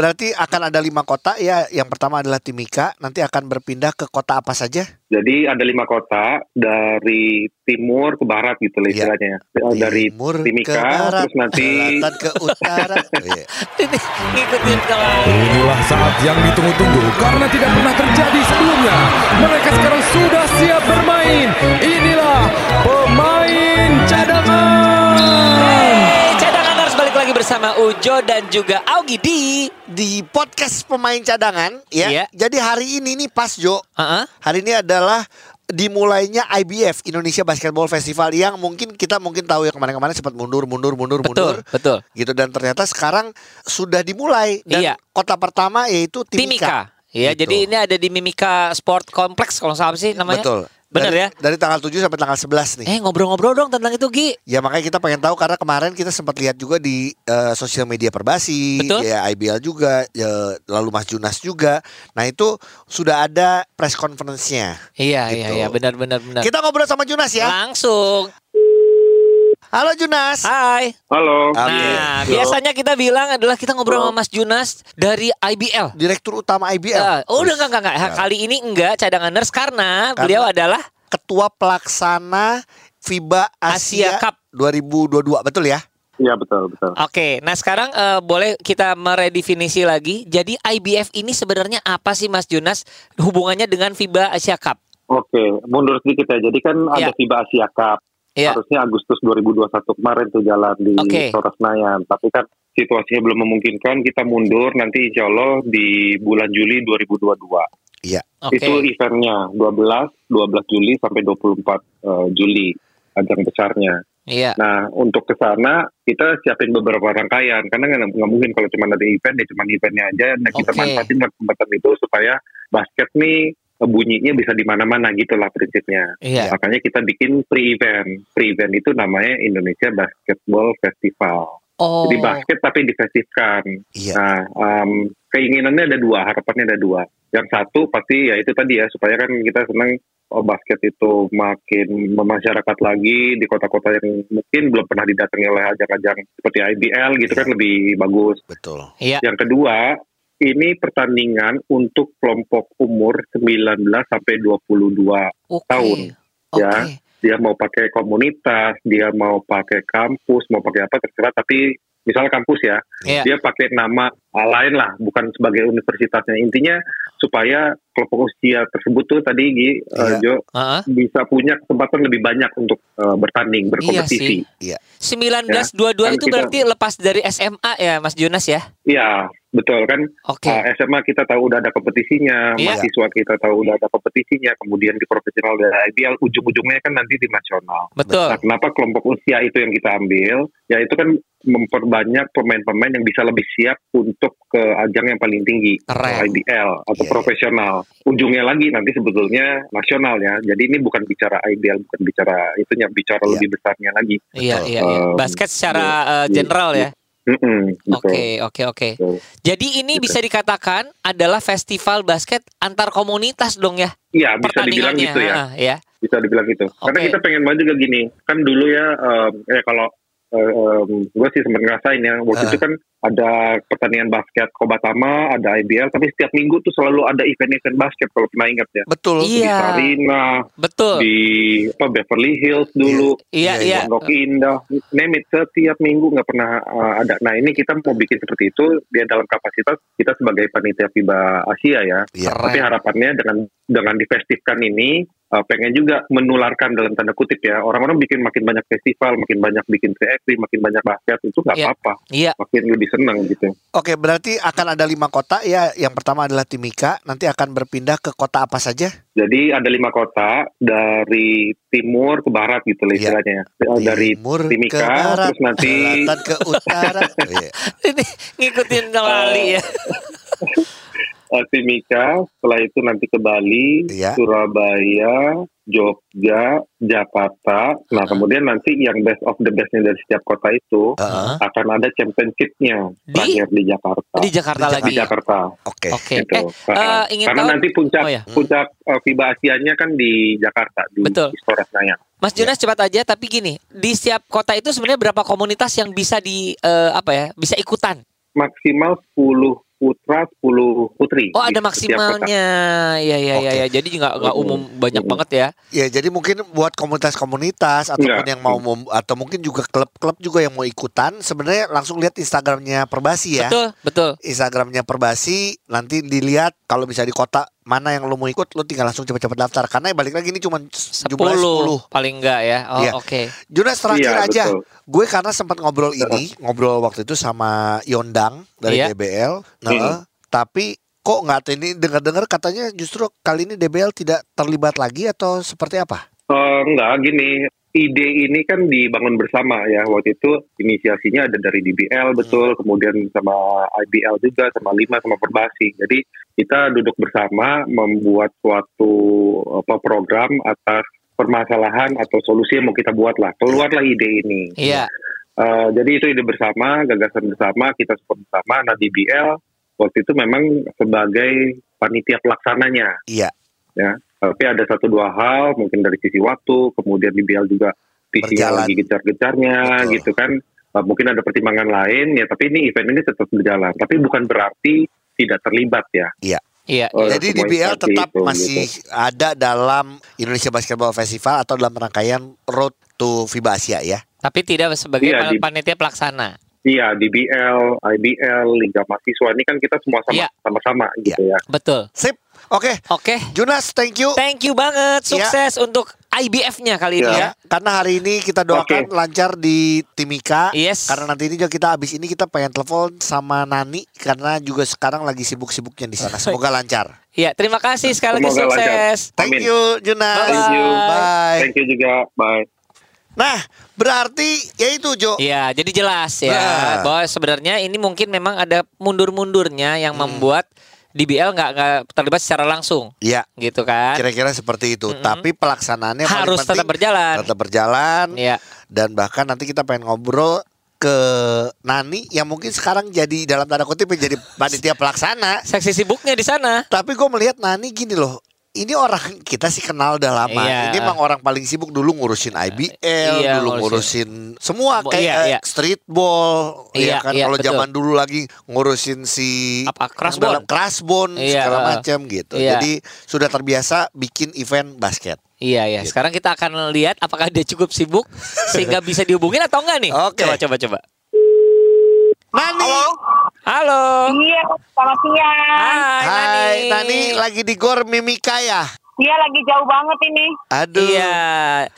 berarti akan ada lima kota ya. Yang pertama adalah Timika. Nanti akan berpindah ke kota apa saja? Jadi ada lima kota dari timur ke barat gitu lah Iya. istilahnya. Eh, Dari Timur Timika, ke barat, terus nanti selatan ke utara. Oh, iya. Ini ngikutin kalau Inilah saat yang ditunggu-tunggu karena tidak pernah terjadi sebelumnya. Mereka sekarang sudah siap bermain. Inilah bersama Ujo dan juga Augie di Di podcast pemain cadangan ya. Iya. Jadi hari ini nih pas Jo. Heeh. Hari ini adalah dimulainya IBF Indonesia Basketball Festival yang mungkin kita mungkin tahu ya kemarin-kemarin sempat mundur mundur mundur Betul, mundur betul. gitu dan ternyata sekarang sudah dimulai dan Iya. kota pertama yaitu Timika. Timika. Ya, Gitu. jadi ini ada di Mimika Sport Complex kalau salah sih namanya. Betul. Bener dari, ya? Dari tanggal 7 sampai tanggal 11 nih. Eh ngobrol-ngobrol dong tentang itu Gi. Ya makanya kita pengen tahu karena kemarin kita sempat lihat juga di eh, sosial media Perbasi, Betul. ya IBL juga, ya, lalu Mas Junas juga. Nah itu sudah ada press conference-nya. Iya Gitu. iya iya benar benar benar. Kita ngobrol sama Junas ya. Langsung. Halo Junas. Hai. halo. Nah, Halo. biasanya kita bilang adalah kita ngobrol sama Mas Junas dari IBL. Direktur Utama IBL. Ah, oh, udah enggak enggak enggak. Kali ini enggak cadanganers karena, Karena- beliau adalah Ketua Pelaksana FIBA Asia, Asia Cup. 2022, betul ya? Iya betul betul. Oke, nah sekarang eh, boleh kita meredefinisi lagi. Jadi IBF ini sebenarnya apa sih Mas Junas hubungannya dengan FIBA Asia Cup? Oke, mundur sedikit ya. Jadi kan Iya. ada FIBA Asia Cup. Iya. Harusnya Agustus 2021 kemarin tuh jalan di Oke. Istora Senayan. Tapi kan situasinya belum memungkinkan. Kita mundur nanti insya Allah di bulan Juli 2022. Iya. Oke. Itu eventnya 12, 12 Juli sampai 24 eh, Juli ajang besarnya. Iya. Nah untuk ke sana kita siapin beberapa rangkaian karena nggak nggak mungkin kalau cuma ada event ya cuma eventnya aja. Nah kita Oke. manfaatin kesempatan itu supaya basket nih bunyinya bisa di mana-mana gitulah prinsipnya. Iya. Makanya kita bikin pre-event. Pre-event itu namanya Indonesia Basketball Festival. Oh. Jadi basket tapi difestifkan. Iya. Nah, em, keinginannya ada dua, harapannya ada dua. Yang satu pasti ya itu tadi ya supaya kan kita senang oh, basket itu makin memasyarakat lagi di kota-kota yang mungkin belum pernah didatangi oleh ajang-ajang seperti IBL gitu kan lebih bagus. Betul. Iya. Yang kedua, ini pertandingan untuk kelompok umur 19 sampai 22 Oke. tahun, ya. dia mau pakai komunitas, dia mau pakai kampus, mau pakai apa terserah. Tapi misalnya kampus ya, Iya. dia pakai nama lain lah, bukan sebagai universitasnya. Intinya supaya kelompok usia tersebut tuh tadi Gi, uh, Iya. Jo Heeh. bisa punya kesempatan lebih banyak untuk uh, bertanding, berkompetisi. Iya. 1922 kan itu kita- berarti lepas dari SMA ya Mas Junas ya? Iya, betul kan. Oke. Uh, SMA kita tahu udah ada kompetisinya, Iya. mahasiswa kita tahu udah ada kompetisinya, kemudian di profesional dan IBL ujung-ujungnya kan nanti di nasional. Betul. Nah, kenapa kelompok usia itu yang kita ambil? Ya itu kan memperbanyak pemain-pemain yang bisa lebih siap untuk ke ajang yang paling tinggi, Keren. IBL atau Iya. profesional. Ujungnya lagi nanti sebetulnya nasional ya. Jadi ini bukan bicara IBL, bukan bicara itunya, bicara Iya. lebih besarnya lagi. Iya, Betul. iya, iya. Um, Basket secara iya. general ya. Oke, oke, oke. Jadi ini Gitu. bisa dikatakan adalah festival basket antar komunitas dong ya? Iya, bisa dibilang gitu ya. Ah, ya. bisa dibilang gitu. Karena Oke. kita pengen banget juga gini, kan dulu ya, em, ya kalau gue sih sempat ngerasain ya, waktu Ah. itu kan ada pertandingan basket Kobatama, ada IBL, tapi setiap minggu tuh selalu ada event-event basket kalau pernah ingat ya. Betul. Iya. Di Sarina, Betul. di apa Beverly Hills dulu, Iya, Iya, iya. Pondok Indah, name it, setiap minggu nggak pernah uh, ada. Nah ini kita mau bikin seperti itu, dia dalam kapasitas kita sebagai panitia FIBA Asia ya. Iya. Keren. Tapi harapannya dengan dengan difestifkan ini uh, pengen juga menularkan dalam tanda kutip ya orang-orang bikin makin banyak festival, makin banyak bikin 3 makin banyak basket itu nggak Iya. apa-apa, Iya. makin lebih senang gitu. Oke, berarti akan ada lima kota ya. Yang pertama adalah Timika. Nanti akan berpindah ke kota apa saja? Jadi ada lima kota dari timur ke barat gitu lah Iya. istilahnya. Uh, Dari Timur Timika, ke barat, terus nanti selatan ke utara. Iya. Ini ngikutin kembali ya. Uh, Timika, setelah itu nanti ke Bali, Iya. Surabaya, Jogja, Jakarta. Nah kemudian nanti yang best of the bestnya dari setiap kota itu Heeh. akan ada championshipnya Di? terakhir di Jakarta. Di Jakarta Di lagi. Di Jakarta. Oke. Oke. Gitu. Eh, eh, ingin Karena tahu nanti puncak Oh, ya. puncak uh, FIBA Asianya kan di Jakarta di Betul. Istora Senayan. Mas Jonas cepat aja tapi gini, di setiap kota itu sebenarnya berapa komunitas yang bisa di eh, apa ya? Bisa ikutan? Maksimal 10 put putra, 10 putri. Oh ada maksimalnya, ya ya ya Oke. ya. Jadi nggak nggak umum banyak banget ya. Ya jadi mungkin buat komunitas-komunitas ataupun Enggak. yang mau atau mungkin juga klub-klub juga yang mau ikutan sebenarnya langsung lihat Instagramnya Perbasi ya. Betul betul. Instagramnya Perbasi nanti dilihat kalau bisa di kota mana yang lu mau ikut lu tinggal langsung cepat-cepat daftar karena balik lagi ini cuma jumlah 10. 10 paling enggak ya. Oh Iya. oke. Junas terakhir Iya, aja. betul. Gue karena sempat ngobrol ini, ngobrol waktu itu sama Yondang dari Iya. DBL. Nah, Hmm. tapi kok nggak ini dengar-dengar katanya justru kali ini DBL tidak terlibat lagi atau seperti apa? Eh, enggak, gini. Ide ini kan dibangun bersama ya. Waktu itu inisiasinya ada dari DBL betul, kemudian sama IBL juga, sama Lima, sama Perbasi. Jadi kita duduk bersama membuat suatu apa, program atas permasalahan atau solusi yang mau kita buat lah. Keluarlah ide ini. Iya. Eh, jadi itu ide bersama, gagasan bersama, kita support bersama. Nah DBL waktu itu memang sebagai panitia pelaksananya Iya. ya. Tapi ada satu dua hal mungkin dari sisi waktu, kemudian DBL juga visinya Berjalan. lagi gencar-gencarnya Betul. gitu kan. Eh, mungkin ada pertimbangan lain ya, tapi ini event ini tetap berjalan. Tapi bukan berarti tidak terlibat ya. Iya. oleh Jadi semua DBL tetap itu, masih gitu. ada dalam Indonesia Basketball Festival atau dalam rangkaian Road to FIBA Asia ya. Tapi tidak sebagai Iya, di- panitia pelaksana. Iya, DBL, IBL, Liga Mahasiswa ini kan kita semua sama Iya. sama-sama gitu ya. Betul. Sip. Oke, Oke. Junas, thank you. Thank you banget. Sukses untuk IBF-nya kali ini Ya. ya. Karena hari ini kita doakan Oke. lancar di Timika. Yes. Karena nanti ini juga kita habis ini kita pengen telepon sama Nani karena juga sekarang lagi sibuk-sibuknya di sana. Semoga lancar. Iya, terima kasih sekali lagi Semoga lancar. sukses. Thank Amin. you Junas. Bye-bye. Thank you. Bye. Thank you juga. Bye. Nah, berarti ya itu Jo. Iya, jadi jelas ya Nah. bahwa sebenarnya ini mungkin memang ada mundur-mundurnya yang Hmm. membuat DBL nggak terlibat secara langsung, Iya, gitu kan? kira-kira seperti itu. Mm-mm. Tapi pelaksanaannya Harus penting tetap berjalan. tetap berjalan. Iya. Dan bahkan nanti kita pengen ngobrol ke Nani yang mungkin sekarang jadi dalam tanda kutip jadi panitia pelaksana. Seksi sibuknya di sana. Tapi gue melihat Nani gini loh. Ini orang kita sih kenal udah lama. Iya. Ini emang orang paling sibuk dulu ngurusin IBL, Iya, dulu ngurusin. ngurusin semua Bo- kayak iya, iya. streetball, ya Iya, kan. iya, Kalau zaman dulu lagi ngurusin si Apa, dalam Krasbon Iya, segala uh, macam gitu. iya. Jadi sudah terbiasa bikin event basket. Iya ya. Gitu. Sekarang kita akan lihat apakah dia cukup sibuk sehingga bisa dihubungin atau enggak nih? Oke. Coba coba coba. Nani, Halo. Iya, selamat siang. Hai, hai Nani lagi di Gor Mimika ya. Iya, lagi jauh banget ini. Aduh. Iya.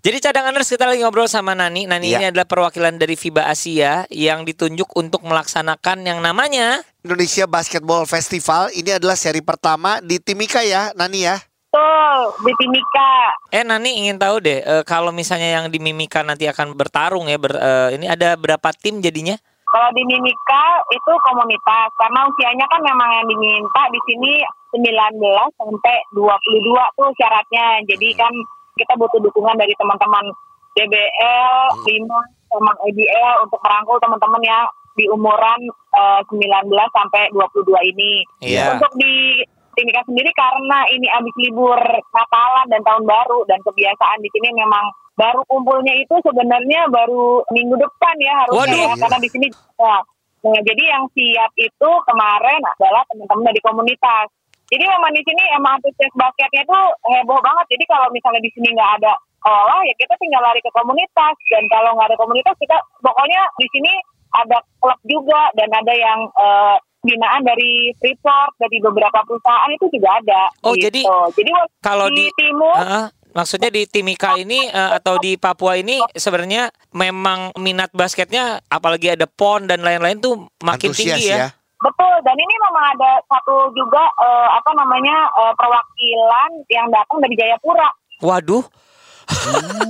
Jadi cadanganers kita lagi ngobrol sama Nani. Nani Iya. ini adalah perwakilan dari FIBA Asia yang ditunjuk untuk melaksanakan yang namanya Indonesia Basketball Festival ini adalah seri pertama di Timika ya, Nani ya. Tuh, di Timika. Eh Nani ingin tahu deh eh, kalau misalnya yang di Mimika nanti akan bertarung ya ber- eh, ini ada berapa tim jadinya? Kalau di Mimika itu komunitas karena usianya kan memang yang diminta di sini 19 sampai 22 tuh syaratnya. Jadi kan kita butuh dukungan dari teman-teman DBL, Lima, sama IBL untuk merangkul teman-teman yang di umuran eh, 19 sampai 22 ini. Iya. Untuk di Timika sendiri karena ini habis libur Natalan dan Tahun Baru dan kebiasaan di sini memang baru kumpulnya itu sebenarnya baru minggu depan ya harusnya Waduh. ya karena di sini ya. Nah, jadi yang siap itu kemarin adalah teman-teman dari komunitas. Jadi memang di sini emang antusias basketnya itu heboh banget. Jadi kalau misalnya di sini nggak ada sekolah ya kita tinggal lari ke komunitas dan kalau nggak ada komunitas kita pokoknya di sini ada klub juga dan ada yang eh, binaan dari Freeport dari beberapa perusahaan itu juga ada. Oh, gitu. jadi jadi kalau di, di- timur Heeh. Maksudnya di Timika ini eh, atau di Papua ini sebenarnya memang minat basketnya apalagi ada PON dan lain-lain tuh makin Antusias tinggi ya. Betul, dan ini memang ada satu juga eh, apa namanya eh, perwakilan yang datang dari Jayapura. Waduh.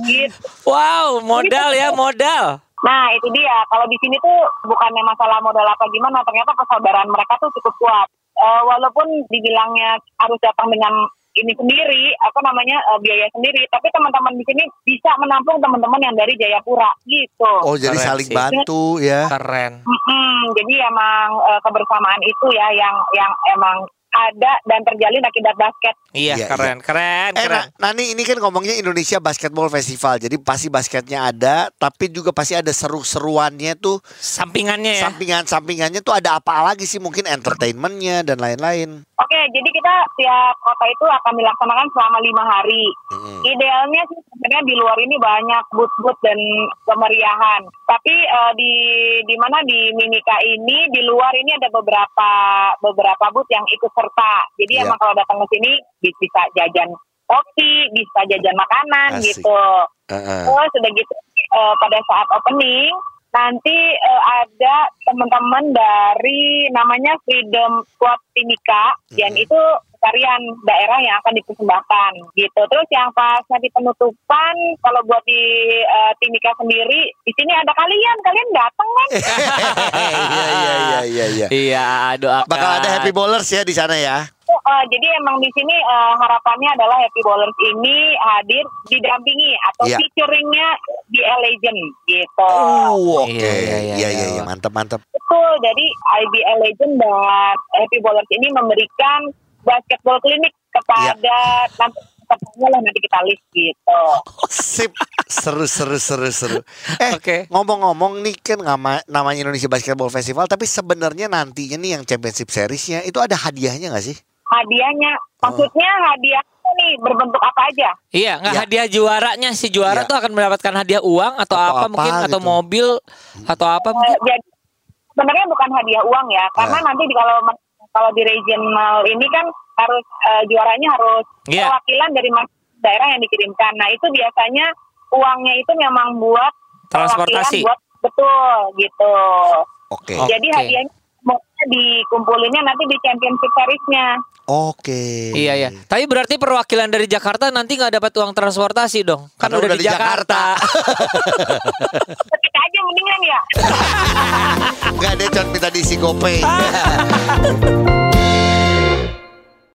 Gitu. Wow, modal ya, modal. Nah itu dia. Kalau di sini tuh bukannya masalah modal apa gimana, ternyata persaudaraan mereka tuh cukup kuat. Eh, walaupun dibilangnya harus datang dengan ini sendiri, apa namanya eh, biaya sendiri, tapi teman-teman di sini bisa menampung teman-teman yang dari Jayapura gitu. Oh, jadi Keren saling sih. bantu ya. Keren. Mm-mm, jadi emang eh, kebersamaan itu ya yang yang emang ada dan terjalin akibat basket. Iya, Iya, keren, keren, Eh, keren. nah, Nani ini kan ngomongnya Indonesia Basketball Festival. Jadi pasti basketnya ada, tapi juga pasti ada seru-seruannya tuh. Sampingannya ya. Sampingan-sampingannya tuh ada apa lagi sih? Mungkin entertainmentnya dan lain-lain. Oke, jadi kita tiap kota itu akan dilaksanakan selama lima hari. Mm-mm. Idealnya sih sebenarnya di luar ini banyak booth-booth dan kemeriahan. Tapi eh, di di mana di Mimika ini di luar ini ada beberapa beberapa booth yang ikut serta. Jadi Iya. emang kalau datang ke sini bi- bisa jajan kopi, bisa jajan makanan Asik. gitu. Heeh. Terus udah gitu eh, pada saat opening nanti eh, ada teman-teman dari namanya Freedom Squad Timika dan Mhm. itu tarian daerah yang akan dipersembahkan gitu. Terus yang pas nanti penutupan kalau buat di eh, Timika sendiri di sini ada kalian, kalian datang kan? Iya iya iya iya iya. Iya, doakan. Bakal ada happy bowlers ya di sana ya. Eh, jadi emang di sini eh, harapannya adalah Happy Bowlers ini hadir didampingi atau Iya. featuringnya di A Legend gitu. Oh, oke. Iya, iya, iya, Iya iya iya. iya, mantap mantap. Betul, jadi IBL Legend dan Happy Bowlers ini memberikan basketball klinik kepada nanti pesertanya lah nanti kita list gitu. Sip, seru seru seru seru. Eh, Oke. ngomong-ngomong nih kan nama, namanya Indonesia Basketball Festival, tapi sebenarnya nantinya nih yang Championship Seriesnya itu ada hadiahnya nggak sih? Hadiahnya, maksudnya hadiah nih berbentuk apa aja? Iya, nggak Iya. hadiah juaranya si juara Iya. tuh akan mendapatkan hadiah uang atau, Atau apa, apa mungkin atau gitu. mobil atau apa Eh, mungkin. jadi sebenarnya bukan hadiah uang ya, karena Ah. nanti kalau kalau di regional ini kan harus eh, juaranya harus Iya. perwakilan dari daerah yang dikirimkan. Nah itu biasanya uangnya itu memang buat Transportasi. perwakilan buat betul gitu. Oke. Oh. Jadi Oke. hadiahnya dikumpulinnya nanti di championship seriesnya. Oke. Iya ya. Tapi berarti perwakilan dari Jakarta nanti nggak dapat uang transportasi dong? Kan Karena udah, di Jakarta. Ketik aja mendingan ya. Enggak deh, Con minta diisi GoPay.